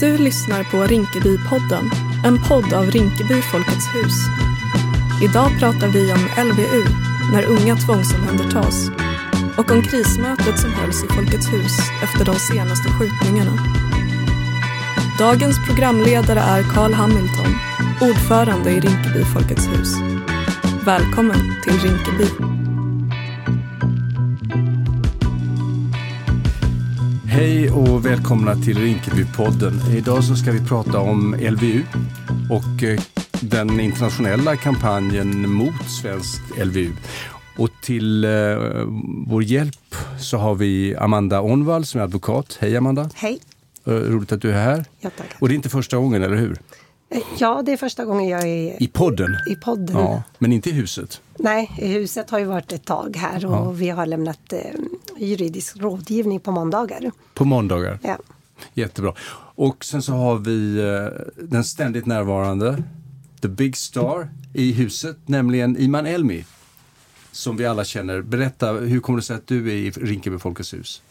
Du lyssnar på Rinkeby-podden, en podd av Rinkeby Folkets hus. Idag pratar vi om LVU, när unga tvångsomhändertas, och om krismötet som hölls i Folkets hus efter de senaste skjutningarna. Dagens programledare är Carl Hamilton, ordförande i Rinkeby Folkets hus. Välkommen till Rinkeby. Hej och välkomna till Rinkeby-podden. Idag så ska vi prata om LVU och eh, den internationella kampanjen mot svensk LVU. Och till eh, vår hjälp så har vi Amanda Onvall som är advokat. Hej Amanda! Hej! Eh, roligt att du är här. Ja, tack. Och det är inte första gången, eller hur? Eh, Ja, det är första gången jag är I podden? i podden. Ja, men inte i huset. Nej, huset har ju varit ett tag här och Ja. vi har lämnat eh, juridisk rådgivning på måndagar. På måndagar. Ja. Jättebra. Och sen så har vi eh, den ständigt närvarande, the big star i huset, nämligen Iman Elmi. Som vi alla känner. Berätta, hur kommer det sig att du är i Rinkeby Folkets hus?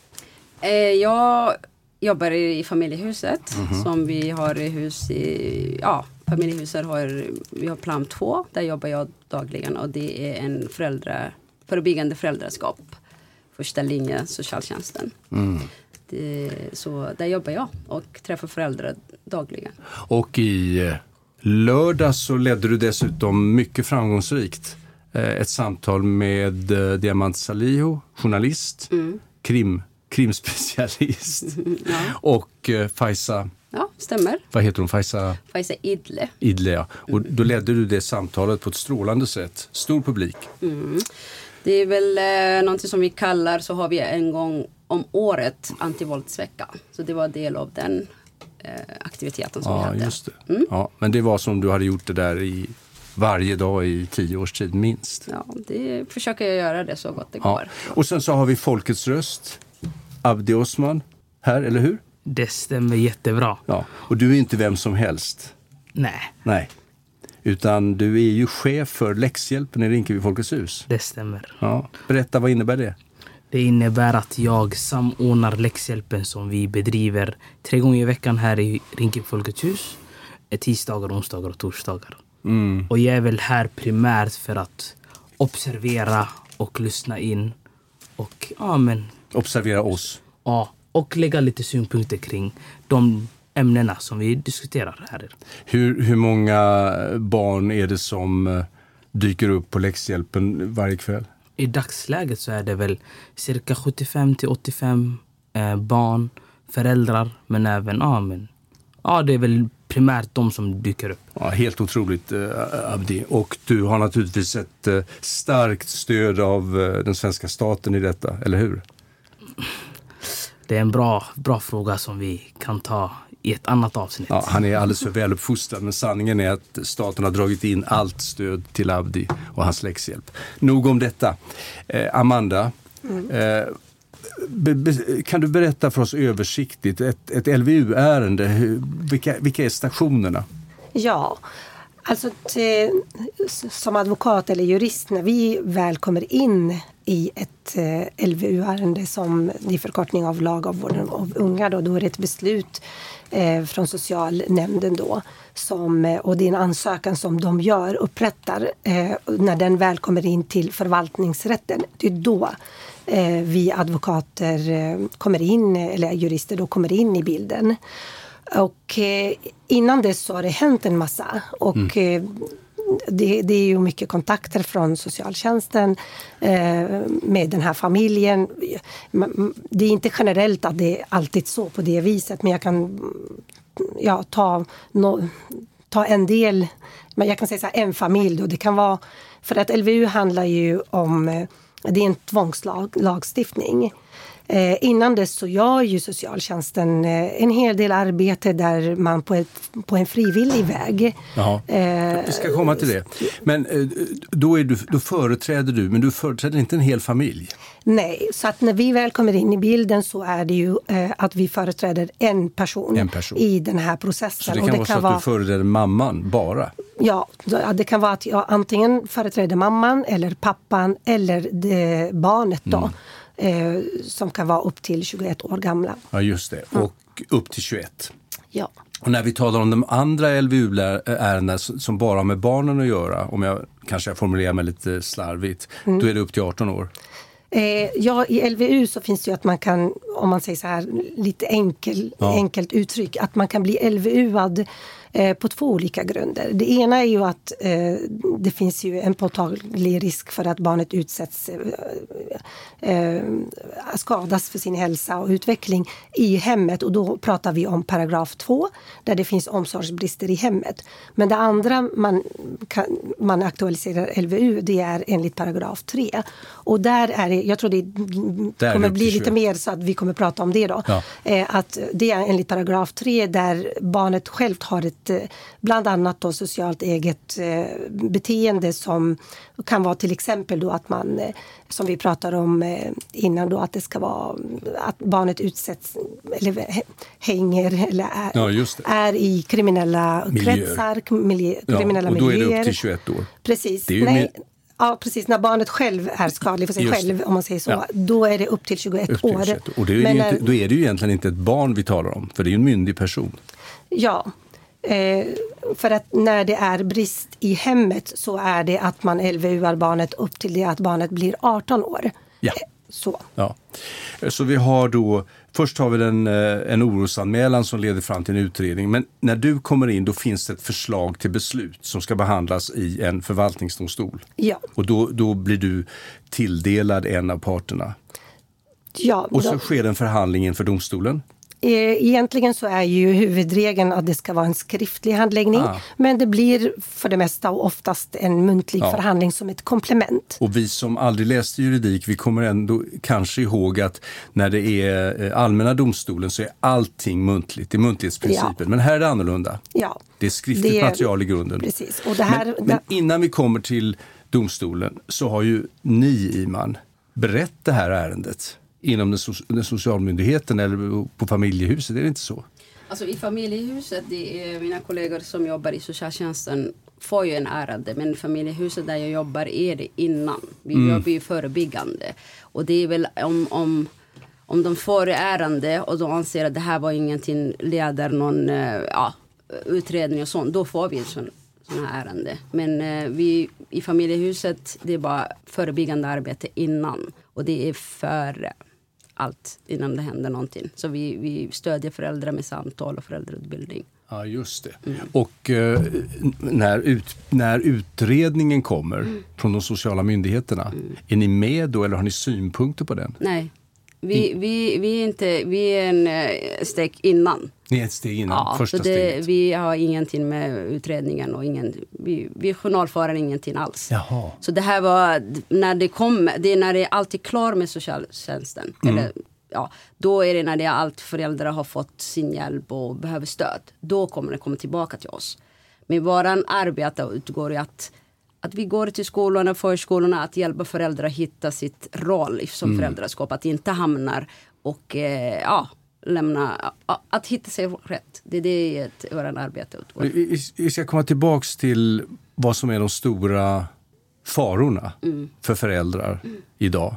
Eh, Jag jobbar i familjehuset Mhm. som vi har i hus i, ja, familjehuset har, vi har plan 2, där jobbar jag dagligen och det är en föräldra, förebyggande föräldraskap. Första linjen, socialtjänsten. Mm. Det, så där jobbar jag och träffar föräldrar dagligen. Och i eh, lördag så ledde du dessutom mycket framgångsrikt eh, ett samtal med eh, Diamant Salihu, journalist, krim, krimspecialist Ja, och eh, ja stämmer. vad heter hon, Faiza Faiza Idle. Idle. Ja. Och då ledde du det samtalet på ett strålande sätt. Stor publik. Det är väl eh, någonting som vi kallar, så har vi en gång om året antivåldsvecka. Så det var del av den eh, aktiviteten som vi Ja, hade. just det. Ja, men det var som du hade gjort det där i varje dag i tio års tid minst. Ja, det försöker jag göra det så gott det Ja. går. Och sen så har vi Folkets röst, Abdi Osman, här, eller hur? Det stämmer jättebra. Ja. Och du är inte vem som helst. Nej, Nej. Utan du är ju chef för läxhjälpen i Rinkeby Folkets hus. det stämmer. Ja. Berätta, vad innebär det? Det innebär att jag samordnar läxhjälpen som vi bedriver tre gånger i veckan här i Rinkeby Folkets hus. Eh, Tisdagar, onsdagar och torsdagar. Mm. Och jag är väl här primärt för att observera och lyssna in. Och, ja, men, Observera oss. ja, och lägga lite synpunkter kring de ämnena som vi diskuterar här. Hur, hur många barn är det som eh, dyker upp på läxhjälpen varje kväll? I dagsläget så är det väl cirka 75 till 85 eh, barn, föräldrar, men även ja, men, ja, det är väl primärt de som dyker upp. Ja, helt otroligt, eh, Abdi. Och du har naturligtvis ett eh, starkt stöd av den svenska staten i detta, eller hur? Det är en bra, bra fråga som vi kan ta i ett annat avsnitt. Ja, han är alldeles för väluppfostrad, men sanningen är att staten har dragit in allt stöd till Abdi och hans läxhjälp. Nog om detta. Eh, Amanda, eh, be, be, kan du berätta för oss översiktligt, ett, ett LVU-ärende, vilka, vilka är stationerna? Ja, alltså till, som advokat eller jurist när vi väl kommer in i ett eh, LVU-ärende som är förkortning av lag av vården av unga då, då är det ett beslut eh, från socialnämnden då som, eh, och det är en ansökan som de gör, upprättar när den väl kommer in till förvaltningsrätten. Det är då vi advokater kommer in, eller jurister då kommer in i bilden. Och innan dess så har det hänt en massa. Och eh, det, det är ju mycket kontakter från socialtjänsten eh, med den här familjen. Det är inte generellt att det är alltid så på det viset men jag kan ja, ta, no, ta en del, men jag kan säga så här, en familj då. Det kan vara, för att LVU handlar ju om, eh, det är en tvångslagstiftning. Eh, innan dess så gör ju socialtjänsten eh, en hel del arbete där man på, ett, på en frivillig väg Jaha. eh, Vi ska komma till det. Men eh, då, är du, då företräder du, men du företräder inte en hel familj. Nej, så att när vi väl kommer in i bilden så är det ju eh, att vi företräder en person, En person. i den här processen. Så det kan vara så att du företräder mamman bara. Ja, det kan vara att jag antingen företräder mamman eller pappan eller det, barnet då. Eh, som kan vara upp till 21 år gamla. Ja, just det. Och upp till 21. Ja. Och när vi talar om de andra LVU-ärendena som bara har med barnen att göra, om jag kanske formulerar mig lite slarvigt, Mm. då är det upp till 18 år. Eh, ja, i LVU så finns det ju att man kan, om man säger så här lite enkel, Ja. enkelt uttryck, att man kan bli LVU-ad på två olika grunder. Det ena är ju att eh, det finns ju en påtaglig risk för att barnet utsätts, eh, eh, skadas för sin hälsa och utveckling i hemmet och då pratar vi om paragraf 2 där det finns omsorgsbrister i hemmet. Men det andra man, kan, man aktualiserar LVU det är enligt paragraf 3 och där är det, jag tror det Där är kommer bli lite 21. mer så att vi kommer prata om det då. Ja. Eh, att det är enligt paragraf 3 där barnet självt har ett eh, bland annat då socialt eget eh, beteende som kan vara till exempel då att man eh, som vi pratade om innan då att det ska vara att barnet utsätts eller hä- hänger eller är, Ja, det. är i kriminella Miljöer. kretsar, miljö, Ja, kriminella och då är det miljöer. upp till 21 år. Precis. Det Nej, Ja, precis. När barnet själv är skadlig för sig Just det. själv, om man säger så, Ja. då är det upp till 21 Upp till år. 21. Och det är Men inte, när- då är det ju egentligen inte ett barn vi talar om, för det är ju en myndig person. Ja. Eh, för att när det är brist i hemmet så är det att man LVU-ar barnet upp till det att barnet blir 18 år. Ja. Eh, Så. Ja. Så vi har då, först har vi den, eh, en orosanmälan som leder fram till en utredning. Men när du kommer in då finns det ett förslag till beslut som ska behandlas i en förvaltningsdomstol. Ja. Och då, då blir du tilldelad en av parterna. ja Och så då- sker en förhandling inför domstolen. Eh, Egentligen så är ju huvudregeln att det ska vara en skriftlig handläggning. Ah. Men det blir för det mesta och oftast en muntlig Ja. förhandling som ett komplement. Och vi som aldrig läste juridik, vi kommer ändå kanske ihåg att när det är eh, allmänna domstolen så är allting muntligt. Det är muntlighetsprincipen. Men här är det annorlunda. Ja. Det är skriftligt Det är- material i grunden. Precis. Och det här, men, men innan vi kommer till domstolen så har ju ni, Iman, berett det här ärendet inom den, so- den socialmyndigheten eller på familjehuset, är det inte så? Alltså i familjehuset, det är mina kollegor som jobbar i socialtjänsten får ju en ärende men familjehuset där jag jobbar är det innan. Vi jobbar ju förebyggande. Och det är väl om, om, om de får ärende och de anser att det här var ingenting, leder någon eh, ja, utredning och sånt, då får vi en sån, sån här ärende. Men eh, vi, i familjehuset, det är bara förebyggande arbete innan. Och det är före allt innan det händer någonting. Så vi, vi stödjer föräldrar med samtal och föräldrautbildning. Ja, just det. Och eh, när, ut, när utredningen kommer från de sociala myndigheterna, är ni med då eller har ni synpunkter på den? Nej, vi, vi, vi, är, inte, vi är en eh, steg innan. Ni är ett steg innan, Ja, första så det, steget. vi har ingenting med utredningen och ingen, vi, vi journalför ingenting alls. Jaha. Så det här var när det kom, det är när det är alltid klar med socialtjänsten. Mm. Eller, ja, då är det när det är allt föräldrar har fått sin hjälp och behöver stöd. Då kommer det komma tillbaka till oss. Men våran arbete utgår i att, att vi går till skolorna, förskolorna, att hjälpa föräldrar att hitta sitt roll som Mm. föräldraskap. Att inte hamnar och eh, ja, lämna, att hitta sig rätt. Det är det vårt arbete utgår Vi, vi, ska komma tillbaks till vad som är de stora farorna för föräldrar idag.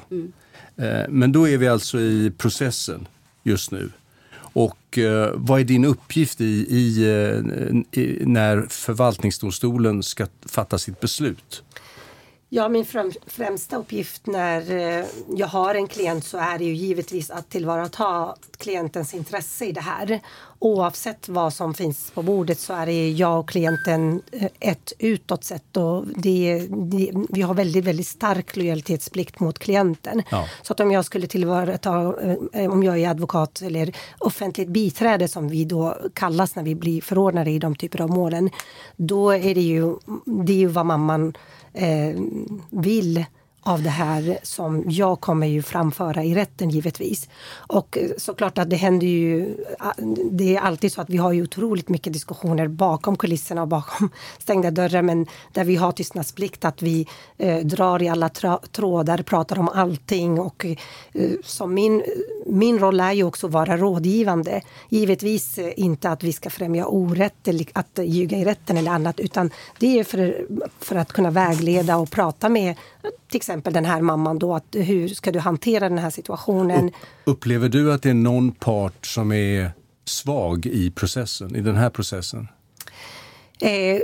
Eh, Men då är vi alltså i processen just nu. Och eh, vad är din uppgift i, i, eh, i när förvaltningsdomstolen ska fatta sitt beslut? Ja, min främ, främsta uppgift när eh, jag har en klient så är det ju givetvis att tillvarata klientens intresse i det här. Oavsett vad som finns på bordet så är det jag och klienten eh, ett utåt sett och det, det, vi har väldigt, väldigt stark lojalitetsplikt mot klienten. Ja. Så att om jag skulle tillvarata, eh, om jag är advokat eller offentligt biträde som vi då kallas när vi blir förordnade i de typer av målen, då är det ju, det är ju vad mamman eh, vill av det här som jag kommer ju framföra i rätten givetvis. Och eh, såklart att det händer ju, det är alltid så att vi har ju otroligt mycket diskussioner bakom kulisserna och bakom stängda dörrar men där vi har tystnadsplikt att vi eh, drar i alla tra- trådar, pratar om allting och eh, som min, min roll är ju också att vara rådgivande. Givetvis eh, inte att vi ska främja orätt eller att ljuga i rätten eller annat utan det är för, för att kunna vägleda och prata med till exempel den här mamman då, att hur ska du hantera den här situationen? Upplever du att det är någon part som är svag i processen, i den här processen? Eh,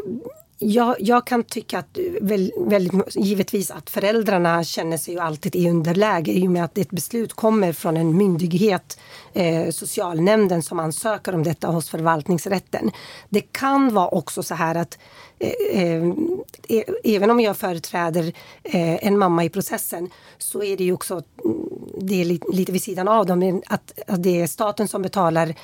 jag, jag, kan tycka att väldigt, givetvis att föräldrarna känner sig ju alltid i underläge i och med att ett beslut kommer från en myndighet, eh, socialnämnden som ansöker om detta hos förvaltningsrätten. Det kan vara också så här att Eh, eh, e-, även om jag företräder eh, en mamma i processen så är det ju också mm, det är lite, lite vid sidan av dem, att, att det är staten som betalar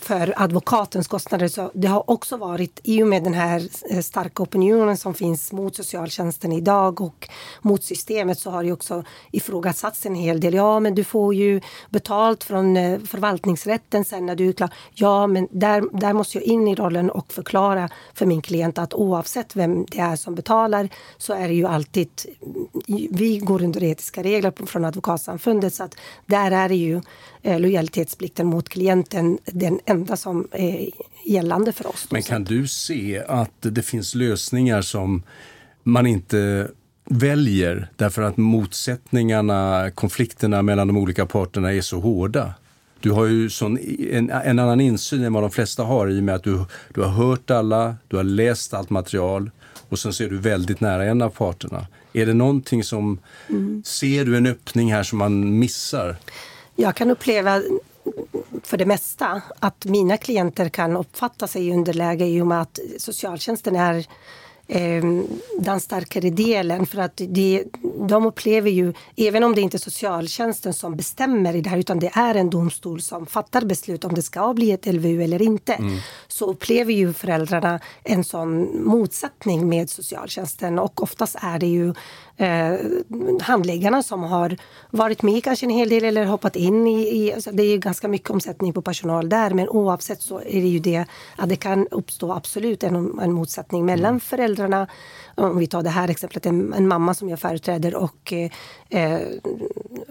för advokatens kostnader. Så det har också varit, i och med den här eh, starka opinionen som finns mot socialtjänsten idag och mot systemet så har det också ifrågasatts en hel del. Ja, men du får ju betalt från förvaltningsrätten sen när du är klar. Ja, men där, där måste jag in i rollen och förklara för min klient att oavsett Oavsett vem det är som betalar så är det ju alltid, vi går under etiska regler från Advokatsamfundet så att där är det ju eh, lojalitetsplikten mot klienten den enda som är gällande för oss. Men kan du se att det finns lösningar som man inte väljer därför att motsättningarna, konflikterna mellan de olika parterna är så hårda? Du har ju sån, en, en, annan insyn än vad de flesta har i och med att du, du har hört alla, du har läst allt material och sen ser du väldigt nära en av parterna. Är det någonting som, mm. ser du en öppning här som man missar? Jag kan uppleva för det mesta att mina klienter kan uppfatta sig i underläge i och med att socialtjänsten är eh, den starkare delen. För att det, de upplever ju, även om det inte är socialtjänsten som bestämmer i det här utan det är en domstol som fattar beslut om det ska bli ett LVU eller inte. Mm. Så upplever ju föräldrarna en sån motsättning med socialtjänsten och oftast är det ju eh, handläggarna som har varit med kanske en hel del eller hoppat in i, i alltså det är ju ganska mycket omsättning på personal där men oavsett så är det ju det att det kan uppstå absolut en, en motsättning mellan mm. föräldrarna om vi tar det här exemplet, en, en mamma som jag företräder och eh,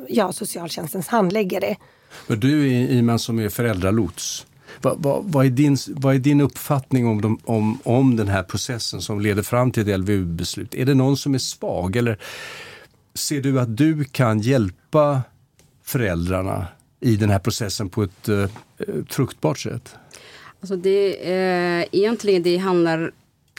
ja, socialtjänstens handläggare. Men du Iman som är föräldralots, vad, vad, vad, är din, vad är din uppfattning om, de, om, om den här processen som leder fram till ett LVU-beslut? Är det någon som är svag eller ser du att du kan hjälpa föräldrarna i den här processen på ett eh, fruktbart sätt? Alltså det, eh, egentligen det handlar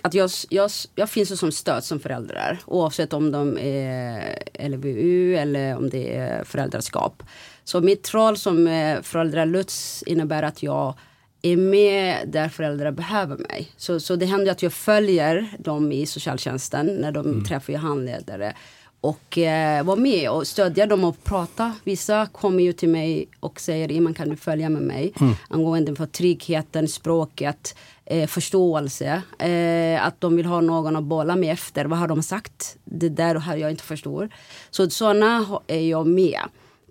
att jag, jag, jag finns som stöd som föräldrar oavsett om de är LVU eller om det är föräldraskap. Så mitt roll som föräldralots innebär att jag är med där föräldrar behöver mig. Så, så det händer att jag följer dem i socialtjänsten när de mm. träffar handledare och eh, vara med och stödja dem och prata. Vissa kommer ju till mig och säger Iman kan du följa med mig mm. angående för tryggheten, språket, eh, förståelse. Eh, att de vill ha någon att bolla med efter. Vad har de sagt? Det där har jag inte förstår. Så sådana är jag med.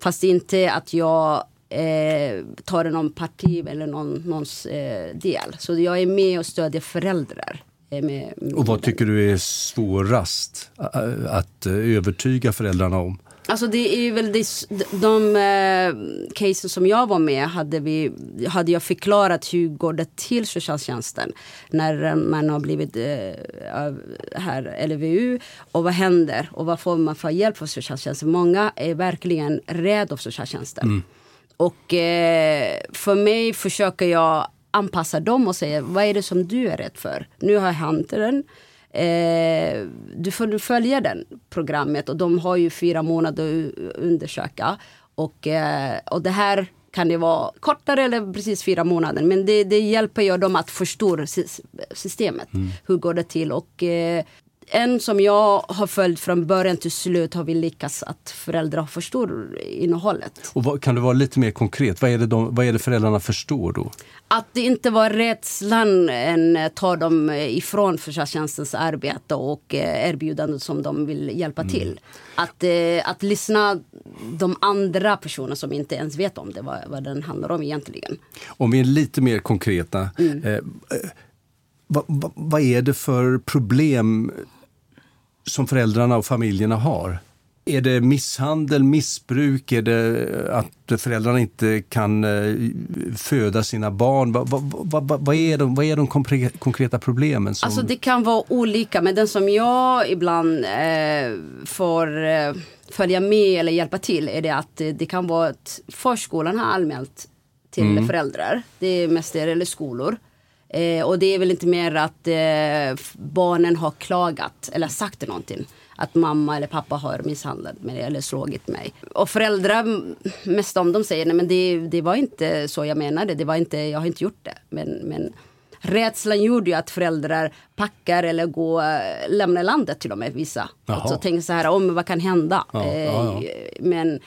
Fast inte att jag eh, tar någon parti eller någon, någons eh, del. Så jag är med och stödjer föräldrar. Med, med och vad tycker du är svårast att övertyga föräldrarna om? Alltså det är väl det, de eh, cases som jag var med hade, vi, hade jag förklarat hur går det till socialtjänsten när man har blivit eh, här LVU och vad händer och vad får man för hjälp från socialtjänsten. Många är verkligen rädda av socialtjänsten. Mm. Och eh, för mig försöker jag anpassa dem och säga vad är det som du är rädd för? Nu har jag hänt den. Eh, du får följa den programmet och de har ju fyra månader att undersöka. Och, eh, och det här kan det vara kortare eller precis fyra månader. Men det, det hjälper ju dem att förstå systemet. Mm. Hur går det till? Och eh, en som jag har följt från början till slut har vi lyckats att föräldrar förstår innehållet. Och vad, kan du vara lite mer konkret? Vad är, det de, vad är det föräldrarna förstår då? Att det inte var rädslan en tar dem ifrån socialtjänstens arbete och eh, erbjudande som de vill hjälpa mm. till. Att, eh, att lyssna de andra personerna som inte ens vet om det, vad, vad den handlar om egentligen. Om vi är lite mer konkreta. Mm. Eh, vad, vad, vad är det för problem som föräldrarna och familjerna har är det misshandel, missbruk? Är det att föräldrarna inte kan eh, föda sina barn? Vad, vad, vad, vad är, de, vad är de konkreta problemen? Som... Alltså det kan vara olika, men den som jag ibland eh, får eh, följa med eller hjälpa till är det att det, det kan vara att förskolan har anmält till mm. föräldrar. Det är mest det, eller skolor. Eh, och det är väl inte mer att eh, barnen har klagat eller sagt någonting att mamma eller pappa har misshandlat mig eller slagit mig. Och föräldrar, mest om de säger nej men det, det var inte så jag menade, det var inte, jag har inte gjort det. Men, men rädslan gjorde ju att föräldrar packar eller går, lämnar landet till och med vissa. Jaha. Och så tänker så här, om vad kan hända? Ja, ja, ja. Eh, men,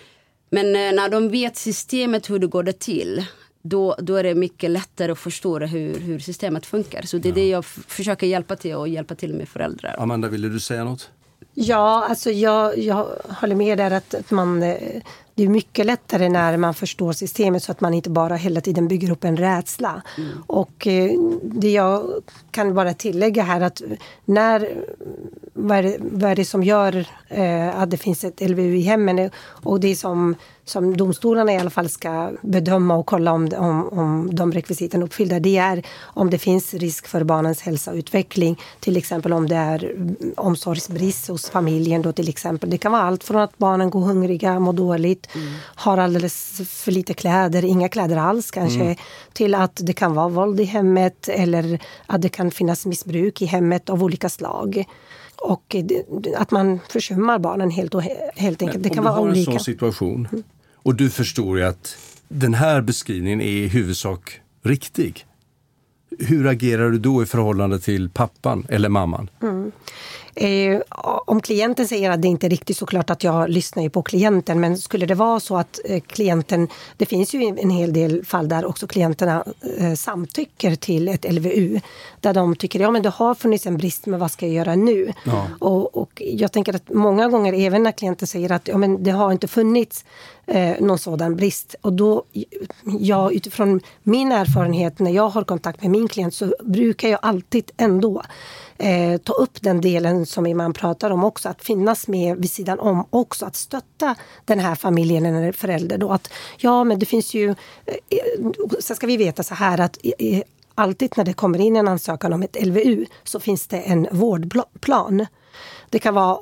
men eh, när de vet systemet hur det går det till då, då är det mycket lättare att förstå hur, hur systemet funkar. Så det är det jag försöker hjälpa till och hjälpa till med föräldrar. Amanda, ville du säga något? Ja, alltså jag, jag håller med där att, att man, eh, det är mycket lättare när man förstår systemet så att man inte bara hela tiden bygger upp en rädsla. Mm. Och eh, det jag kan bara tillägga här att när, vad är det, vad är det som gör eh, att det finns ett LVU i hemmen och det som som domstolarna i alla fall ska bedöma och kolla om, om, om de rekvisiten uppfyllda. Det är om det finns risk för barnens hälsa och utveckling. Till exempel om det är omsorgsbrist hos familjen. Då till exempel. Det kan vara allt från att barnen går hungriga, mår dåligt, mm. har alldeles för lite kläder, inga kläder alls kanske. Mm. Till att det kan vara våld i hemmet eller att det kan finnas missbruk i hemmet av olika slag och att man försummar barnen helt, och, helt enkelt. Men det kan vara olika. Om du har en sån situation mm. och du förstår ju att den här beskrivningen är i huvudsak riktig. Hur agerar du då i förhållande till pappan eller mamman? Mm. Eh, om klienten säger att det inte är riktigt så klart att jag lyssnar ju på klienten men skulle det vara så att eh, klienten, det finns ju en hel del fall där också klienterna eh, samtycker till ett LVU där de tycker ja men det har funnits en brist men vad ska jag göra nu? Ja. Och, och, jag tänker att många gånger även när klienten säger att ja, men det har inte funnits någon sådan brist och då, jag utifrån min erfarenhet när jag har kontakt med min klient så brukar jag alltid ändå eh, ta upp den delen som Iman pratar om också, att finnas med vid sidan om också, att stötta den här familjen eller förälder då att ja men det finns ju, eh, sen ska vi veta så här att eh, alltid när det kommer in en ansökan om ett LVU så finns det en vårdplan. Det kan vara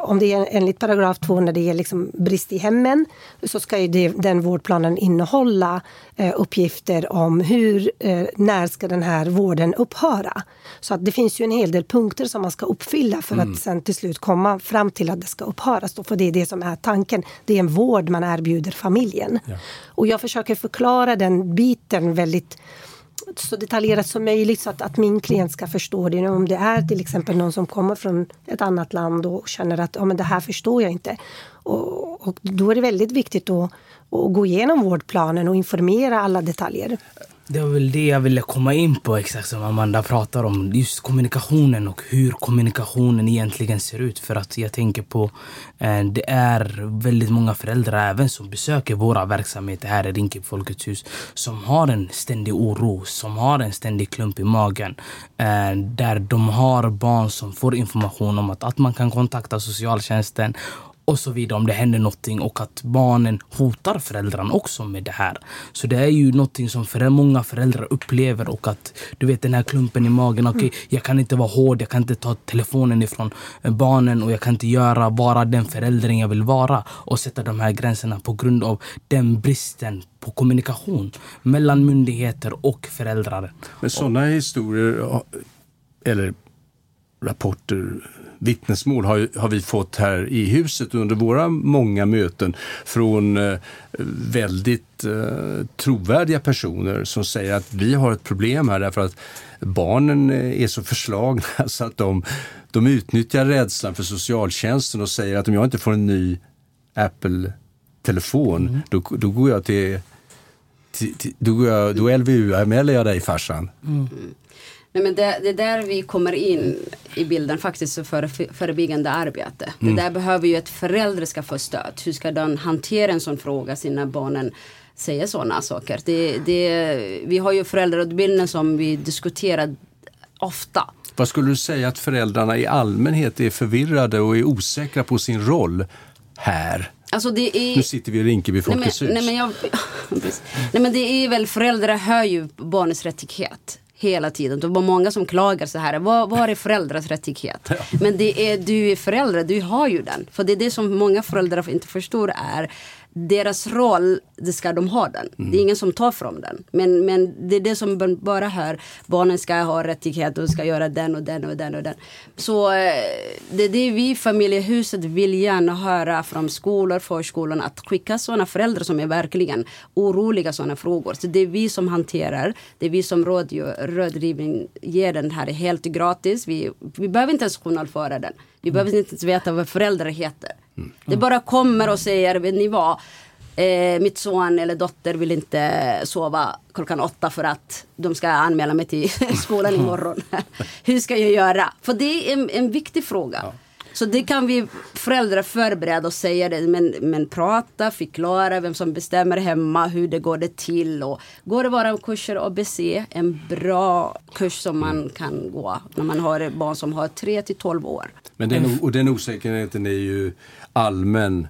om det är enligt paragraf 2 när det är liksom brist i hemmen så ska ju det, den vårdplanen innehålla eh, uppgifter om hur, eh, när ska den här vården upphöra. Så att det finns ju en hel del punkter som man ska uppfylla för mm. att sen till slut komma fram till att det ska upphöra. För det är det som är tanken. Det är en vård man erbjuder familjen. Ja. Och jag försöker förklara den biten väldigt så detaljerat som möjligt så att, att min klient ska förstå det. Om det är till exempel någon som kommer från ett annat land och känner att ja, men det här förstår jag inte. Och, och då är det väldigt viktigt att, att gå igenom vårdplanen och informera alla detaljer. Det var väl det jag ville komma in på, exakt som Amanda pratar om. Just kommunikationen och hur kommunikationen egentligen ser ut. För att jag tänker på, eh, det är väldigt många föräldrar även som besöker våra verksamheter här i Rinkeby Folkets hus. Som har en ständig oro, som har en ständig klump i magen. Eh, där de har barn som får information om att, att man kan kontakta socialtjänsten och så vidare om det händer någonting och att barnen hotar föräldrarna också med det här. Så det är ju någonting som för många föräldrar upplever och att du vet den här klumpen i magen. Okej, okay, jag kan inte vara hård, jag kan inte ta telefonen ifrån barnen och jag kan inte göra, vara den föräldern jag vill vara och sätta de här gränserna på grund av den bristen på kommunikation mellan myndigheter och föräldrar. Men sådana historier eller rapporter vittnesmål har, har vi fått här i huset under våra många möten från eh, väldigt eh, trovärdiga personer som säger att vi har ett problem här därför att barnen eh, är så förslagna så att de, de utnyttjar rädslan för socialtjänsten och säger att om jag inte får en ny Apple-telefon mm. då, då går jag till, då, då LVU-anmäler jag dig farsan. Mm. Nej, men det, det är där vi kommer in i bilden faktiskt för förebyggande arbete. Mm. Det där behöver ju ett förälder ska få stöd. Hur ska den hantera en sån fråga, sina barnen säger sådana saker. Det, det, vi har ju föräldrautbildning som vi diskuterar ofta. Vad skulle du säga att föräldrarna i allmänhet är förvirrade och är osäkra på sin roll här? Alltså är... Nu sitter vi i Rinkeby Folkets hus. nej, men jag, nej men det är väl föräldrar hör ju barnets rättighet hela tiden. Det var många som klagar så här. Vad, vad är föräldrars rättighet? Men det är, du är förälder, du har ju den. För det är det som många föräldrar inte förstår är deras roll, det ska de ha den. Mm. Det är ingen som tar från den. Men, men det är det som bara hör. Barnen ska ha rättighet och ska göra den och den och den och den. Så eh, det är det vi i familjehuset vill gärna höra från skolor, förskolor. Att skicka sådana föräldrar som är verkligen oroliga sådana frågor. Så det är vi som hanterar. Det är vi som rådgivning ger den här helt gratis. Vi, vi behöver inte ens journalföra den. Vi behöver inte ens veta vad föräldrar heter. Mm. Det bara kommer och säger, vet ni vad? Eh, mitt son eller dotter vill inte sova klockan åtta för att de ska anmäla mig till skolan imorgon. Hur ska jag göra? För det är en, en viktig fråga. Ja. Så det kan vi föräldrar förbereda och säga det. Men, men prata, förklara vem som bestämmer hemma, hur det går det till. Och går det våra kurser ABC, en bra kurs som man kan gå när man har barn som har 3 till 12 år. Men den, och den osäkerheten är ju allmän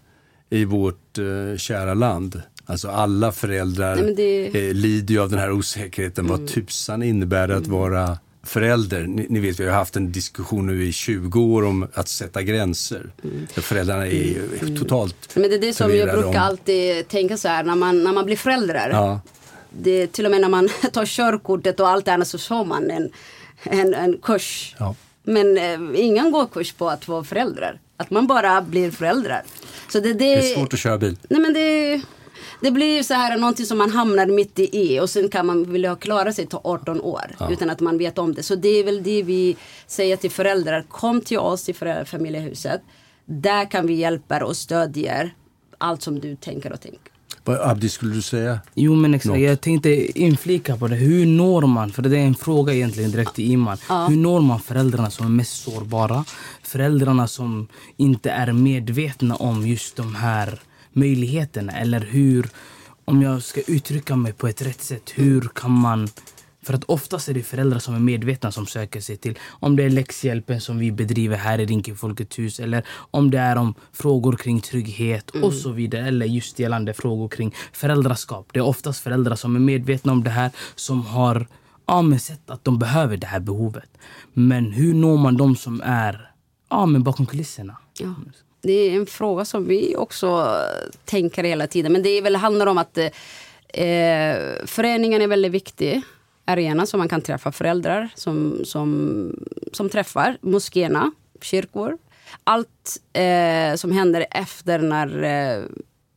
i vårt uh, kära land. Alltså alla föräldrar Nej, det... eh, lider ju av den här osäkerheten. Mm. Vad tusan innebär det att mm. vara förälder? Ni, ni, vet, vi har haft en diskussion nu i 20 år om att sätta gränser. Mm. Föräldrarna är mm. totalt Men det är det som jag brukar om... alltid tänka så här när man, när man blir förälder. Ja. Det, till och med när man tar körkortet och allt annat så får man en, en, en kurs. Ja. Men eh, ingen går kurs på att vara föräldrar. Att man bara blir föräldrar. Så det, det, det är svårt att köra bil. Nej, men det, det blir så här någonting som man hamnar mitt i och sen kan man vilja klara sig till 18 år ja. utan att man vet om det. Så det är väl det vi säger till föräldrar. Kom till oss i familjehuset. Där kan vi hjälpa och stödja allt som du tänker och tänker. Abdi, skulle du säga Jo men exakt, något? jag tänkte inflika på det. Hur når man, för det är en fråga egentligen direkt till Iman. Ja. Hur når man föräldrarna som är mest sårbara? Föräldrarna som inte är medvetna om just de här möjligheterna. Eller hur, om jag ska uttrycka mig på ett rätt sätt, hur kan man för att oftast är det föräldrar som är medvetna som söker sig till om det är läxhjälpen som vi bedriver här i Rinkeby Folkets hus eller om det är om frågor kring trygghet mm. och så vidare. Eller just gällande frågor kring föräldraskap. Det är oftast föräldrar som är medvetna om det här som har ja, men sett att de behöver det här behovet. Men hur når man de som är ja, men bakom kulisserna? Ja. Det är en fråga som vi också tänker hela tiden. Men det är väl, handlar om att eh, föreningen är väldigt viktig arena som man kan träffa föräldrar som, som, som träffar moskéerna, kyrkor. Allt eh, som händer efter när eh,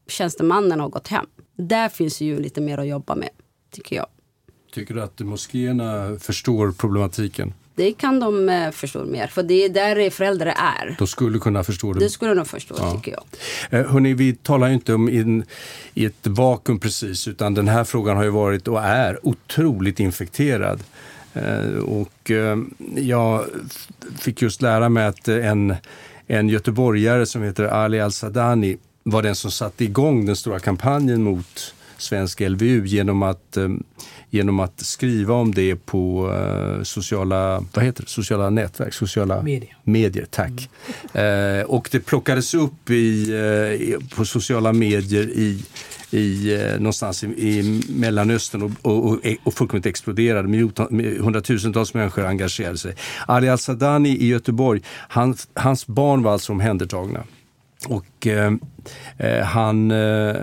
tjänstemannen har gått hem. Där finns ju lite mer att jobba med, tycker jag. Tycker du att moskéerna förstår problematiken? Det kan de eh, förstå mer, för det är där föräldrar är. De skulle kunna förstå det? Det skulle de förstå, ja. tycker jag. Eh, hörni, vi talar ju inte om in, i ett vakuum precis, utan den här frågan har ju varit och är otroligt infekterad. Eh, och jag fick just lära mig att en, en göteborgare som heter Ali Al-Sadani var den som satte igång den stora kampanjen mot svensk LVU genom att genom att skriva om det på uh, sociala, vad heter det? sociala nätverk, sociala medier. medier tack. Mm. Uh, och det plockades upp i, uh, på sociala medier i i, någonstans i, i Mellanöstern och, och, och, och fullkomligt exploderade. Med hundratusentals människor engagerade sig. Ali Al-Sadani i Göteborg, han, hans barn var alltså omhändertagna. Och eh, eh, han, eh,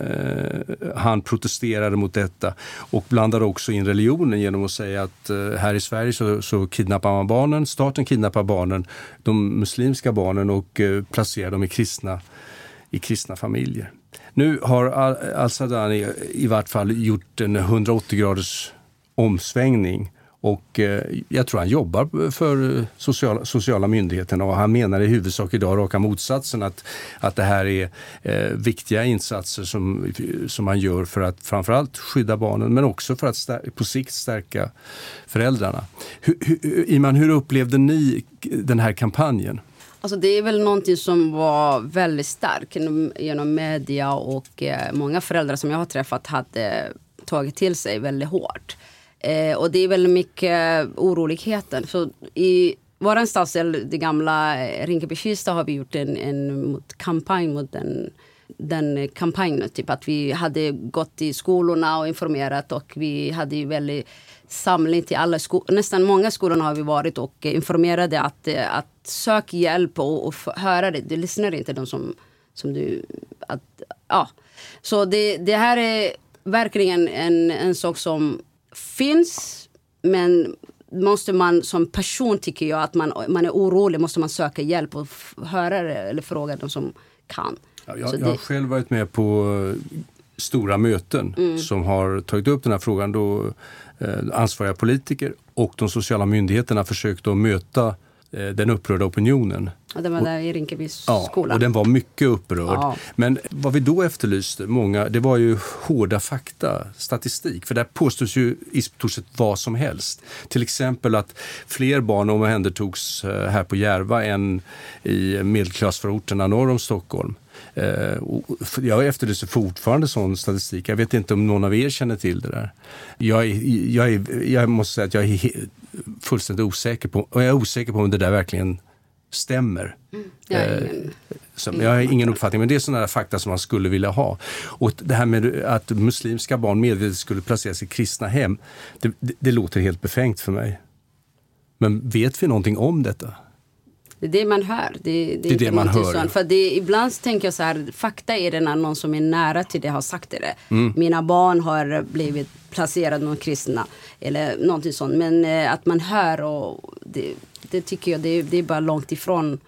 han protesterade mot detta och blandade också in religionen genom att säga att eh, här i Sverige så, så kidnappar man barnen, staten kidnappar barnen, de muslimska barnen och eh, placerar dem i kristna, i kristna familjer. Nu har Al-Sadani i vart fall gjort en 180 graders omsvängning och eh, jag tror han jobbar för eh, sociala, sociala myndigheterna och han menar i huvudsak idag raka motsatsen att, att det här är eh, viktiga insatser som, som man gör för att framförallt skydda barnen men också för att stär, på sikt stärka föräldrarna. Hur, hur, Iman, hur upplevde ni den här kampanjen? Alltså det är väl någonting som var väldigt starkt genom media och eh, många föräldrar som jag har träffat hade tagit till sig väldigt hårt. Eh, och det är väldigt mycket oroligheter. Så i vår stadsdel, det gamla eh, Rinkeby-Kista, har vi gjort en, en mot kampanj mot den, den kampanjen. Typ att vi hade gått i skolorna och informerat och vi hade ju väldigt samling till alla skolor. Nästan många skolor har vi varit och informerade att, eh, att sök hjälp och, och höra det. Du lyssnar inte de som, som du... Att, ja. Så det, det här är verkligen en, en sak som finns men måste man som person tycker jag att man, man är orolig måste man söka hjälp och höra det eller fråga de som kan. Ja, jag, jag har själv varit med på eh, stora möten mm. som har tagit upp den här frågan. Då eh, ansvariga politiker och de sociala myndigheterna försökt att möta den upprörda opinionen. Och den var där i Rinkeby skola. Ja, och den var mycket upprörd. Ja. Men vad vi då efterlyste, många, det var ju hårda fakta, statistik. För där påstås ju i stort sett vad som helst. Till exempel att fler barn omhändertogs eh, här på Järva än i medelklassförorterna norr om Stockholm. Eh, jag efterlyser fortfarande sån statistik. Jag vet inte om någon av er känner till det där. Jag, är, jag, är, jag måste säga att jag är fullständigt osäker på, och jag är osäker på om det där verkligen stämmer. Mm. Jag, ingen, eh, jag har ingen uppfattning, men det är sådana fakta som man skulle vilja ha. Och det här med att muslimska barn medvetet skulle placeras i kristna hem, det, det, det låter helt befängt för mig. Men vet vi någonting om detta? Det är det man hör. Det, det, det är det man hör. Sånt. För det, ibland tänker jag så här, fakta är det när någon som är nära till det har sagt det. Mm. Mina barn har blivit placerade med kristna eller någonting sånt. Men eh, att man hör och det, det tycker jag det, det är bara långt ifrån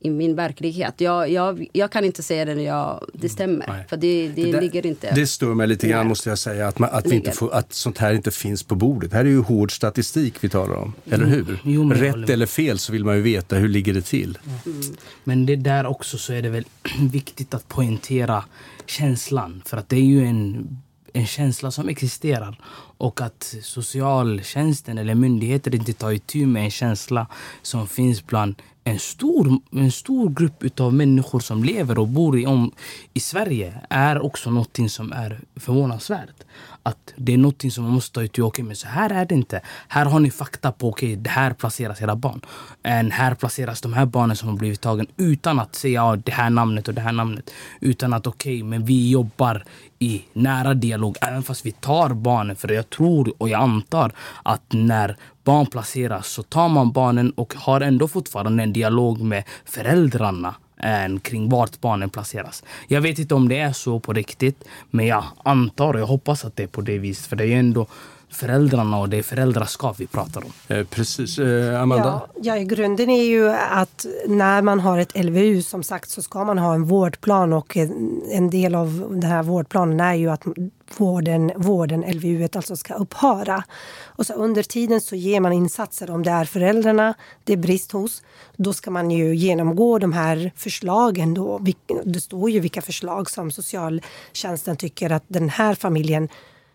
i min verklighet. Jag, jag, jag kan inte säga det när jag, det stämmer. Nej. För det, det, det ligger inte. Det stör mig lite grann måste jag säga att, man, att, vi inte får, att sånt här inte finns på bordet. Här är ju hård statistik vi talar om, eller hur? Jo, Rätt eller fel så vill man ju veta hur ligger det till. Mm. Men det där också så är det väl viktigt att poängtera känslan. För att det är ju en en känsla som existerar och att socialtjänsten eller myndigheter inte tar itu med en känsla som finns bland en stor, en stor grupp av människor som lever och bor i, om, i Sverige är också något som är förvånansvärt. Att det är något som man måste ta itu okay, men så här är det inte. Här har ni fakta på okej, okay, här placeras era barn. And här placeras de här barnen som har blivit tagen utan att säga ja, det här namnet och det här namnet. Utan att okej, okay, men vi jobbar i nära dialog även fast vi tar barnen. För jag tror och jag antar att när barn placeras så tar man barnen och har ändå fortfarande en dialog med föräldrarna än kring vart barnen placeras. Jag vet inte om det är så på riktigt, men jag antar och jag hoppas att det är på det viset. För det är ju ändå föräldrarna och det är föräldraskap vi pratar om. Eh, precis. Eh, Amanda? Ja, ja, grunden är ju att när man har ett LVU som sagt så ska man ha en vårdplan och en, en del av den här vårdplanen är ju att vården, vården LVU alltså ska upphöra. Och så under tiden så ger man insatser om det är föräldrarna det är brist hos. Då ska man ju genomgå de här förslagen. Då. Det står ju vilka förslag som socialtjänsten tycker att den här familjen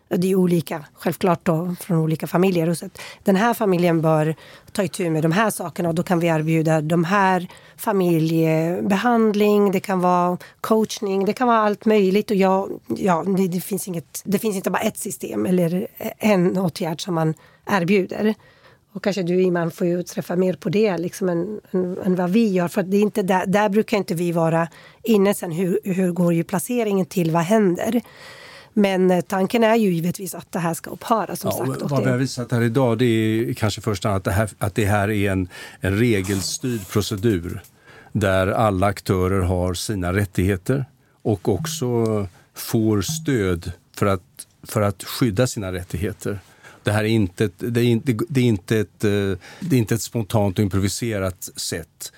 det är olika, självklart då, från olika familjer. Så den här familjen bör ta itu med de här sakerna och då kan vi erbjuda de här familjebehandling, det kan vara coachning, det kan vara allt möjligt. Och jag, ja, det, det, finns inget, det finns inte bara ett system eller en åtgärd som man erbjuder. Och kanske du Iman får ju träffa mer på det liksom, än, än, än vad vi gör. För det är inte där, där brukar inte vi vara inne sen. Hur, hur går ju placeringen till? Vad händer? Men eh, tanken är ju givetvis att det här ska upphöra. Som ja, sagt. Vad vi har visat här idag det är kanske först att det här, att det här är en, en regelstyrd procedur där alla aktörer har sina rättigheter och också får stöd för att, för att skydda sina rättigheter. Det här är inte ett, det är inte, det är inte ett, eh, det är inte ett spontant och improviserat sätt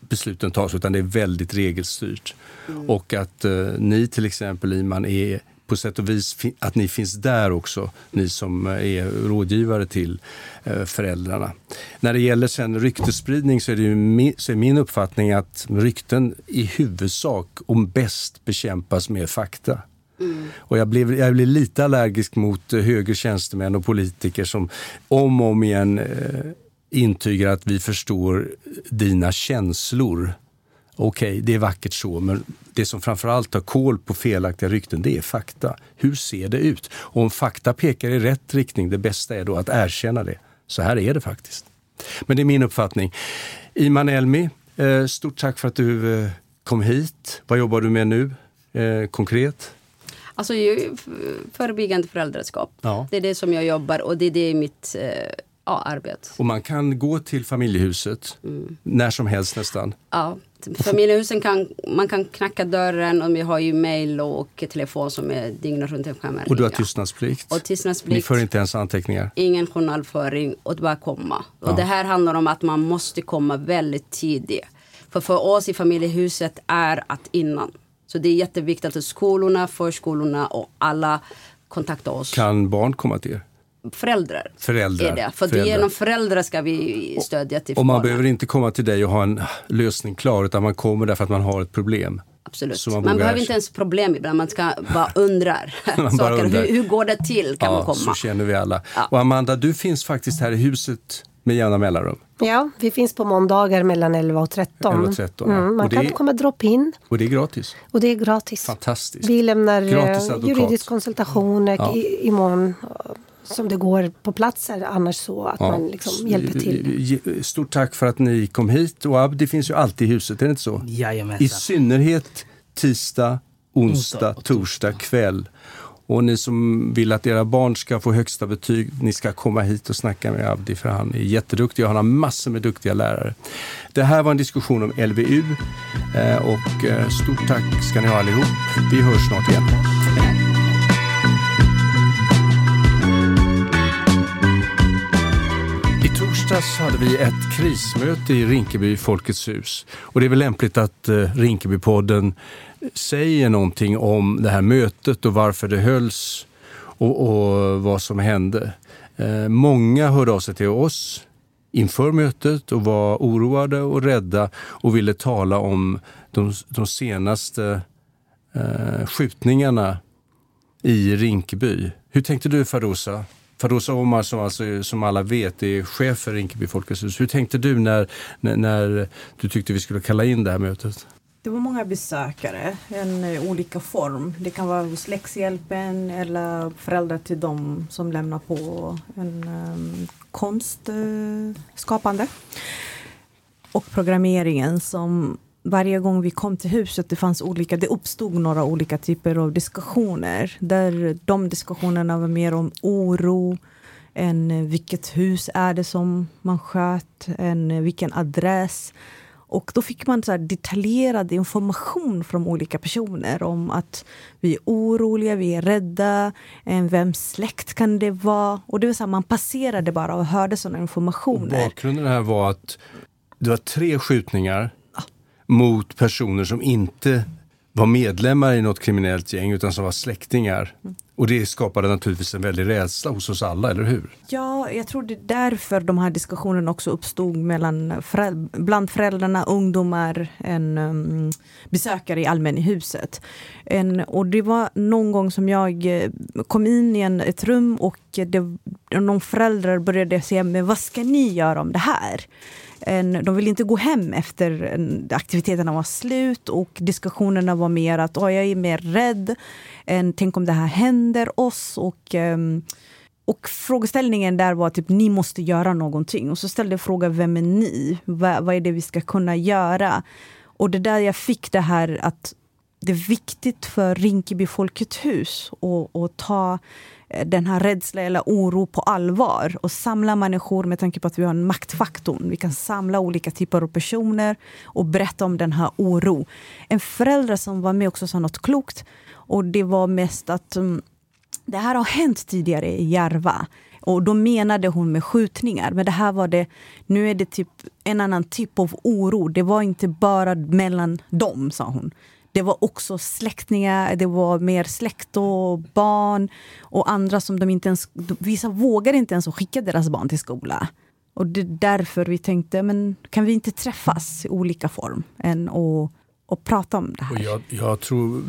besluten tas, utan det är väldigt regelstyrt. Mm. Och att eh, ni till exempel, Iman, är på sätt och vis att ni finns där också, ni som är rådgivare till eh, föräldrarna. När det gäller sen ryktesspridning så är, det min, så är min uppfattning att rykten i huvudsak och bäst bekämpas med fakta. Mm. Och jag blev, jag blev lite allergisk mot högre tjänstemän och politiker som om och om igen eh, intygar att vi förstår dina känslor. Okej, okay, det är vackert så, men det som framförallt tar koll på felaktiga rykten, det är fakta. Hur ser det ut? Och om fakta pekar i rätt riktning, det bästa är då att erkänna det. Så här är det faktiskt. Men det är min uppfattning. Iman Elmi, eh, stort tack för att du eh, kom hit. Vad jobbar du med nu eh, konkret? Alltså förebyggande föräldraskap. Ja. Det är det som jag jobbar och det är det mitt ja, arbete. Och man kan gå till familjehuset mm. när som helst nästan? Ja, familjehusen kan, man kan knacka dörren och vi har ju mail och telefon som är dygnet runt. Och du har tystnadsplikt? Och tystnadsplikt. Ni för inte ens anteckningar? Ingen journalföring och bara komma. Ja. Och det här handlar om att man måste komma väldigt tidigt. För för oss i familjehuset är att innan. Så det är jätteviktigt att skolorna, förskolorna och alla kontaktar oss. Kan barn komma till er? Föräldrar. Föräldrar. Är det. För föräldrar. genom föräldrar ska vi stödja till Och man barnen. behöver inte komma till dig och ha en lösning klar utan man kommer därför att man har ett problem. Absolut. man, man behöver inte ens problem ibland, man ska bara undrar. man bara undrar. Hur, hur, går det till? Kan ja, man komma? Så känner vi alla. Ja. Och Amanda, du finns faktiskt här i huset med jämna mellanrum. Ja, vi finns på måndagar mellan 11 och 13. 11 och 13 ja. mm, man och kan är, komma drop-in. Och det är gratis? Och det är gratis. Fantastiskt. Vi lämnar eh, juridisk konsultation ja. imorgon som det går på plats annars så att ja, man liksom hjälper till. Stort tack för att ni kom hit. Och Abdi finns ju alltid i huset, är det inte så? Jajamensan. I synnerhet tisdag, onsdag, torsdag kväll. Och ni som vill att era barn ska få högsta betyg, ni ska komma hit och snacka med Abdi för han är jätteduktig och han har massor med duktiga lärare. Det här var en diskussion om LVU eh, och eh, stort tack ska ni ha allihop. Vi hörs snart igen. Torsdags hade vi ett krismöte i Rinkeby Folkets hus. Och det är väl lämpligt att eh, Rinkebypodden säger någonting om det här mötet och varför det hölls och, och vad som hände. Eh, många hörde av sig till oss inför mötet och var oroade och rädda och ville tala om de, de senaste eh, skjutningarna i Rinkeby. Hur tänkte du Farosa? Farosa Omar som, alltså, som alla vet är chef för Rinkeby Folkets hus. Hur tänkte du när, när, när, du tyckte vi skulle kalla in det här mötet? Det var många besökare, en eh, olika form. Det kan vara hos läxhjälpen eller föräldrar till dem som lämnar på en eh, um, konstskapande. Eh, uh, och programmeringen som varje gång vi kom till huset det fanns olika, det uppstod några olika typer av diskussioner. Där de diskussionerna var mer om oro, än vilket hus är det som man sköt, än vilken adress. Och då fick man så detaljerad information från olika personer om att vi är oroliga, vi är rädda, vems släkt kan det vara? Och det var så här, man passerade bara och hörde sådana informationer. bakgrunden här var att det var tre skjutningar mot personer som inte var medlemmar i något kriminellt gäng utan som var släktingar. Mm. Och det skapade naturligtvis en väldig rädsla hos oss alla, eller hur? Ja, jag tror det är därför de här diskussionerna också uppstod mellan föräld bland föräldrarna, ungdomar, en um, besökare i allmänhuset. En, och det var någon gång som jag eh, kom in i en, ett rum och det, någon föräldrar började säga, men vad ska ni göra om det här? En, de ville inte gå hem efter en, aktiviteterna var slut och diskussionerna var mer att oh, jag är mer rädd. än tänk om det här händer oss. Och, um, och frågeställningen där var typ ni måste göra någonting. Och så ställde jag frågan vem är ni? Va, vad är det vi ska kunna göra? Och det där jag fick det här att det är viktigt för Rinkeby Folkets hus att ta den här rädsla eller oro på allvar och samla människor med tanke på att vi har en maktfaktor. Vi kan samla olika typer av personer och berätta om den här oro. En förälder som var med också sa något klokt och det var mest att um, det här har hänt tidigare i Järva. Och då menade hon med skjutningar. Men det här var det, nu är det typ en annan typ av oro. Det var inte bara mellan dem, sa hon. Det var också släktingar, det var mer släkt och barn och andra som de inte ens... Vissa vågar inte ens skicka deras barn till skola. Och det är därför vi tänkte, men kan vi inte träffas i olika form än och, och prata om det här? Jag, jag, tror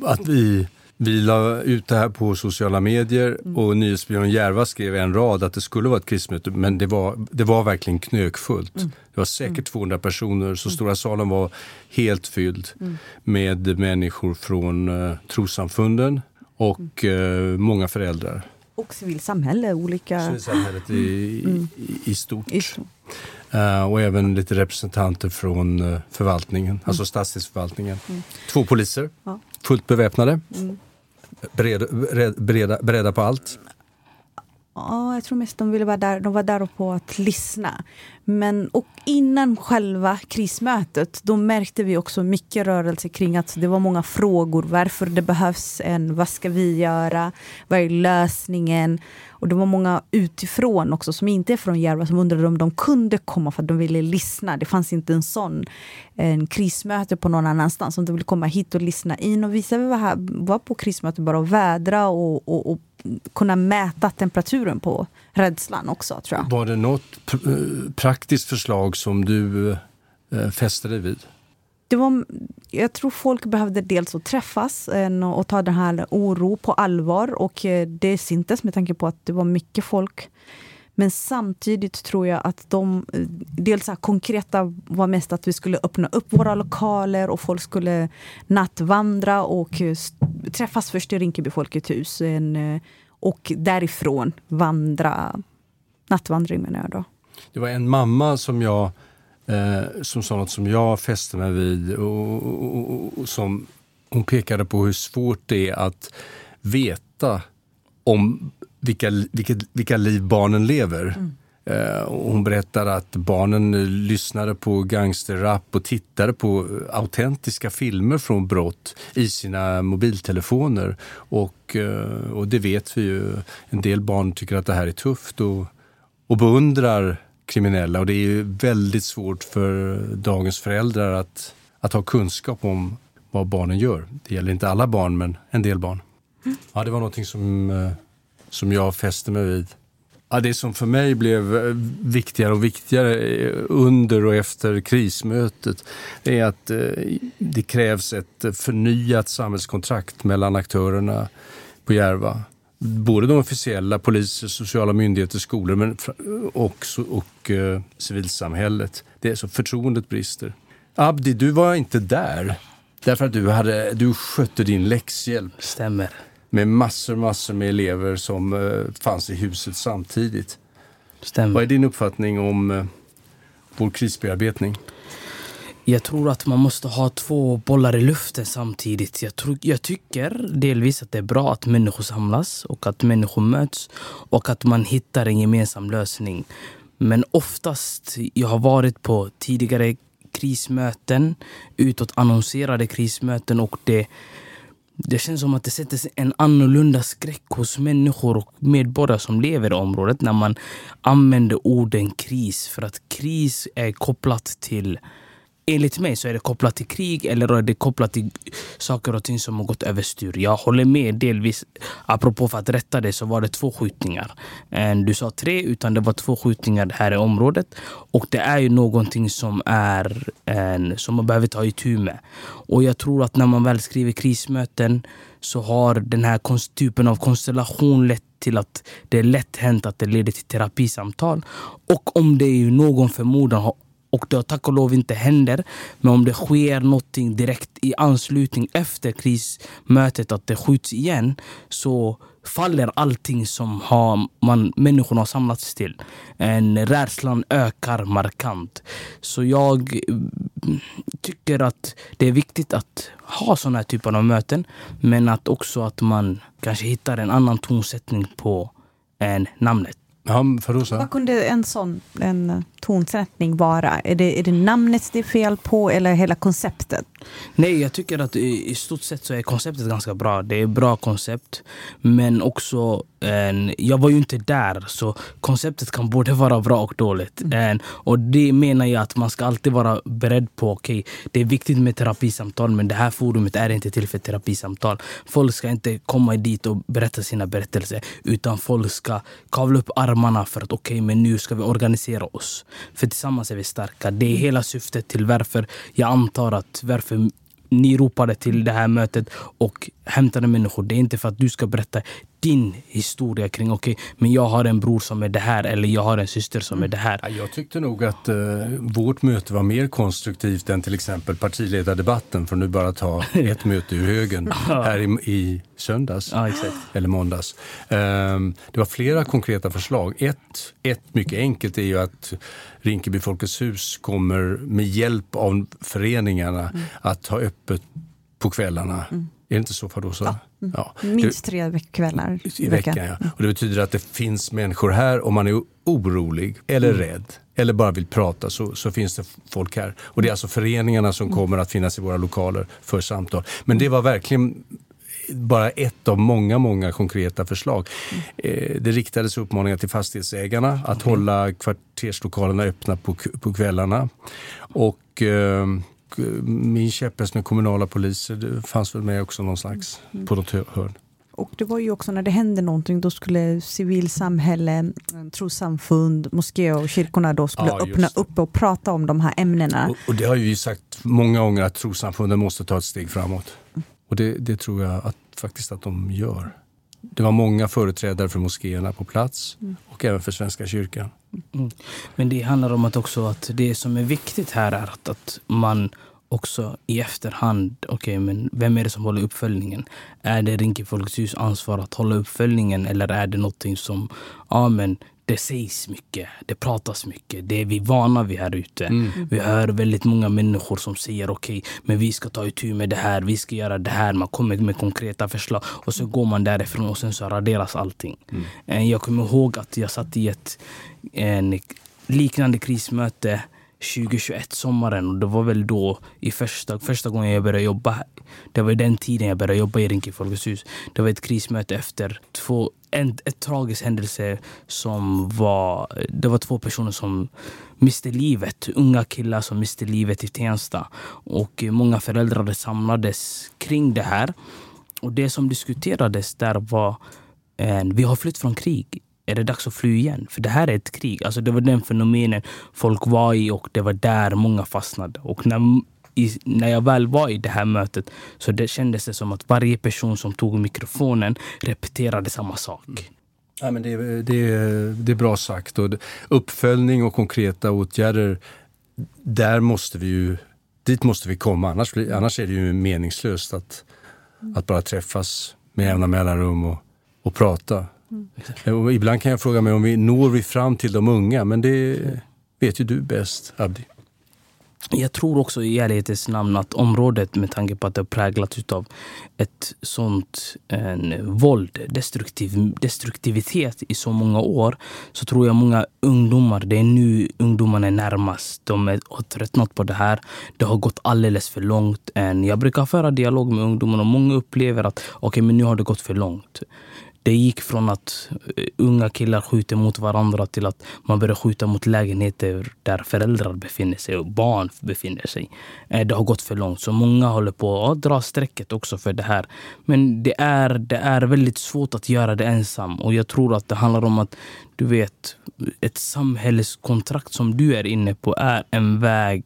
att vi vi la ut det här på sociala medier mm. och Nyhetsbyrån Järva skrev en rad att det skulle vara ett krismöte men det var, det var verkligen knökfullt. Mm. Det var säkert mm. 200 personer så mm. stora salen var helt fylld mm. med människor från uh, trossamfunden och uh, många föräldrar. Och civilsamhälle, olika... Civilsamhället i, Mm. i, i stort. I stort. Eh, och även lite representanter från eh, förvaltningen, alltså stadsdelsförvaltningen. Två poliser, Mm. Ja. fullt beväpnade, Mm bered, bered, beredda, beredda på allt. Ja, jag tror mest de ville vara där, de var där på att lyssna. Men och innan själva krismötet, då märkte vi också mycket rörelse kring att det var många frågor. Varför det behövs en, vad ska vi göra, vad är lösningen? Och det var många utifrån också som inte är från Järva som undrade om de kunde komma för att de ville lyssna. Det fanns inte en sån en krismöte på någon annanstans. Om de ville komma hit och lyssna in. Och vissa var, här, var på krismöte bara och vädra och, och, och kunna mäta temperaturen på rädslan också tror jag. Var det något pr- eh, praktiskt förslag som du eh, fäste dig vid? Det var, jag tror folk behövde dels att träffas eh, och ta den här oro på allvar och eh, det syntes med tanke på att det var mycket folk. Men samtidigt tror jag att de, eh, dels här konkreta var mest att vi skulle öppna upp våra lokaler och folk skulle nattvandra och eh, träffas först i Rinkeby Folkets hus eh, och därifrån vandra, nattvandring menar jag då. Det var en mamma som jag eh, som sa något som jag fäste mig vid och, och, och, och som hon pekade på hur svårt det är att veta om vilka, vilket, vilka liv barnen lever. Eh, och hon berättade att barnen eh, lyssnade på gangsterrap och tittade på eh, autentiska filmer från brott i sina mobiltelefoner. Och, eh, och det vet vi ju. En del barn tycker att det här är tufft och, och beundrar kriminella. Och det är ju väldigt svårt för dagens föräldrar att, att ha kunskap om vad barnen gör. Det gäller inte alla barn, men en del barn. Ja, det var någonting som, eh, som jag fäste mig vid. Ja, det som för mig blev eh, viktigare och viktigare eh, under och efter krismötet är att eh, det krävs ett förnyat samhällskontrakt mellan aktörerna på Järva. Både de officiella, poliser, sociala myndigheter, skolor men också, och eh, civilsamhället. Det är så förtroendet brister. Abdi, du var inte där därför att du, hade, du skötte din läxhjälp Stämmer. Med massor, massor med elever som eh, fanns i huset samtidigt. Stämmer. Vad är din uppfattning om eh, vår krisbearbetning? Jag tror att man måste ha två bollar i luften samtidigt. Jag, tror, jag tycker delvis att det är bra att människor samlas och att människor möts och att man hittar en gemensam lösning. Men oftast, jag har varit på tidigare krismöten, utåt annonserade krismöten och det, det känns som att det sätter en annorlunda skräck hos människor och medborgare som lever i området när man använder orden kris. För att kris är kopplat till Enligt mig så är det kopplat till krig eller är det kopplat till saker och ting som har gått överstyr. Jag håller med delvis. Apropå för att rätta det så var det två skjutningar. Eh, du sa tre, utan det var två skjutningar här i området. Och det är ju någonting som, är, en, som man behöver ta itu med. Och jag tror att när man väl skriver krismöten så har den här typen av konstellation lett till att det är lätt hänt att det leder till terapisamtal. Och om det är någon förmodan har och det tack och lov inte händer. Men om det sker någonting direkt i anslutning efter krismötet, att det skjuts igen, så faller allting som har man, människorna har samlats till. En, rädslan ökar markant. Så jag mm, tycker att det är viktigt att ha såna här typer av möten, men att också att man kanske hittar en annan tonsättning på än namnet. Ja, Farouza? Vad kunde en sån en tonsättning vara? Är det, är det namnet det är fel på eller hela konceptet? Nej, jag tycker att i, i stort sett så är konceptet ganska bra. Det är ett bra koncept. Men också, en, jag var ju inte där så konceptet kan både vara bra och dåligt. En, och det menar jag att man ska alltid vara beredd på. Okej, det är viktigt med terapisamtal men det här forumet är inte till för terapisamtal. Folk ska inte komma dit och berätta sina berättelser utan folk ska kavla upp armarna för att okej, men nu ska vi organisera oss. För tillsammans är vi starka. Det är hela syftet till varför jag antar att varför ni ropade till det här mötet och hämtade människor. Det är inte för att du ska berätta din historia kring, okej, okay, men jag har en bror som är det här eller jag har en syster som är det här. Ja, jag tyckte nog att eh, vårt möte var mer konstruktivt än till exempel partiledardebatten, för nu bara ta ett möte ur högen här i, i söndags ja, eller måndags. Um, det var flera konkreta förslag. Ett, ett mycket enkelt är ju att Rinkeby Folkets hus kommer med hjälp av föreningarna mm. att ha öppet på kvällarna. Mm. Är det inte så Fadosa? Ja. Mm. ja. Minst tre kvällar i veckan. Ja. Mm. Och det betyder att det finns människor här om man är orolig eller mm. rädd eller bara vill prata så, så finns det folk här. Och det är alltså föreningarna som mm. kommer att finnas i våra lokaler för samtal. Men det var verkligen bara ett av många, många konkreta förslag. Mm. Det riktades uppmaningar till fastighetsägarna att okay. hålla kvarterslokalerna öppna på, på kvällarna. Och eh, min käpphäst med kommunala poliser det fanns väl med också någon slags mm. på något hörn. Och det var ju också när det hände någonting, då skulle civilsamhälle, trossamfund, moské och kyrkorna då skulle ja, öppna upp och prata om de här ämnena. Och, och det har ju sagt många gånger att trossamfunden måste ta ett steg framåt. Och det, det, tror jag att, faktiskt att de gör. Det var många företrädare för moskéerna på plats mm. och även för Svenska kyrkan. Mm. Men det handlar om att också att det som är viktigt här är att, att man också i efterhand, okej okay, men vem är det som håller uppföljningen? Är det Rinkeby Folkets hus ansvar att hålla uppföljningen eller är det någonting som, ja men det sägs mycket, det pratas mycket. Det är vi vana vid här ute. Mm. Vi hör väldigt många människor som säger okej, okay, men vi ska ta itu med det här, vi ska göra det här. Man kommer med konkreta förslag och så går man därifrån och sen så raderas allting. Mm. Eh, jag kommer ihåg att jag satt i ett en liknande krismöte 2021, sommaren. Och det var väl då i första, första gången jag började jobba. Det var den tiden jag började jobba i Rinkeby Folkets hus. Det var ett krismöte efter två, en ett tragisk händelse som var... Det var två personer som miste livet. Unga killar som miste livet i Tensta. Och många föräldrar samlades kring det här. Och det som diskuterades där var eh, vi har flytt från krig är det dags att fly igen? För det här är ett krig. Alltså det var den fenomenen folk var i och det var där många fastnade. Och när, i, när jag väl var i det här mötet så det kändes det som att varje person som tog mikrofonen repeterade samma sak. Mm. Ja, men det, det, det är bra sagt. Och uppföljning och konkreta åtgärder, där måste vi ju, dit måste vi komma. Annars, annars är det ju meningslöst att, att bara träffas med jämna mellanrum och, och prata. Mm. ibland kan jag fråga mig om vi når vi fram till de unga, men det vet ju du bäst, Abdi. Jag tror också i ärlighetens namn att området med tanke på att det är präglat av ett sånt en, våld, destruktiv, destruktivitet i så många år så tror jag många ungdomar, det är nu ungdomarna är närmast. De har tröttnat på det här. Det har gått alldeles för långt. Jag brukar föra dialog med ungdomar och många upplever att okay, men nu har det gått för långt. Det gick från att eh, unga killar skjuter mot varandra till att man börjar skjuta mot lägenheter där föräldrar befinner sig och barn befinner sig. Eh, det har gått för långt. Så många håller på att dra strecket också för det här. Men det är, det är väldigt svårt att göra det ensam. Och jag tror att det handlar om att du vet, ett samhällskontrakt som du är inne på är en väg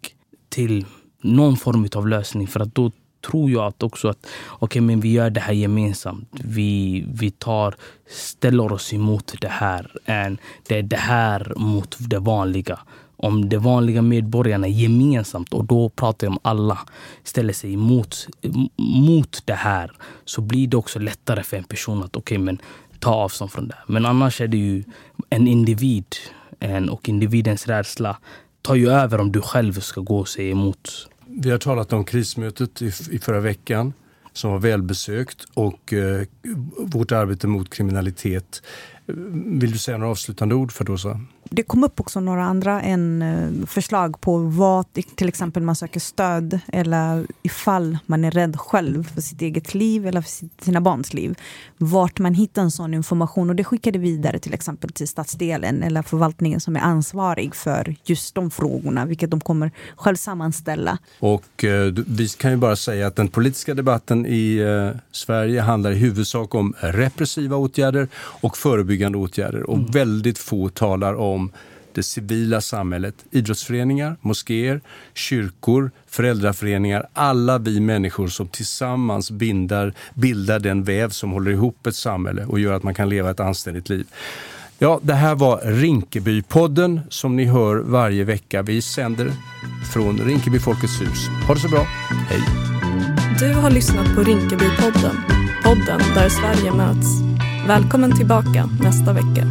till någon form av lösning. För att då tror jag att också att okay, men vi gör det här gemensamt. Vi, vi tar, ställer oss emot det här. Det är det här mot det vanliga. Om de vanliga medborgarna gemensamt, och då pratar jag om alla, ställer sig emot mot det här så blir det också lättare för en person att okay, men ta avstånd från det. Men annars är det ju en individ en, och individens rädsla tar ju över om du själv ska gå och säga emot vi har talat om krismötet i, i förra veckan som var välbesökt och eh, vårt arbete mot kriminalitet. Vill du säga några avslutande ord för Dosa? Det kom upp också några andra än eh, förslag på vad till exempel man söker stöd eller ifall man är rädd själv för sitt eget liv eller för sina barns liv. Vart man hittar en sån information och det skickade vidare till exempel till stadsdelen eller förvaltningen som är ansvarig för just de frågorna, vilket de kommer själv sammanställa. Och eh, vi kan ju bara säga att den politiska debatten i eh, Sverige handlar i huvudsak om repressiva åtgärder och förebyggande åtgärder och mm. väldigt få talar om om det civila samhället, idrottsföreningar, moskéer, kyrkor, föräldraföreningar, alla vi människor som tillsammans bindar, bildar den väv som håller ihop ett samhälle och gör att man kan leva ett anständigt liv. Ja, det här var Rinkebypodden som ni hör varje vecka. Vi sänder från Rinkeby Folkets hus. Ha det så bra. Hej! Du har lyssnat på Rinkebypodden, podden där Sverige möts. Välkommen tillbaka nästa vecka.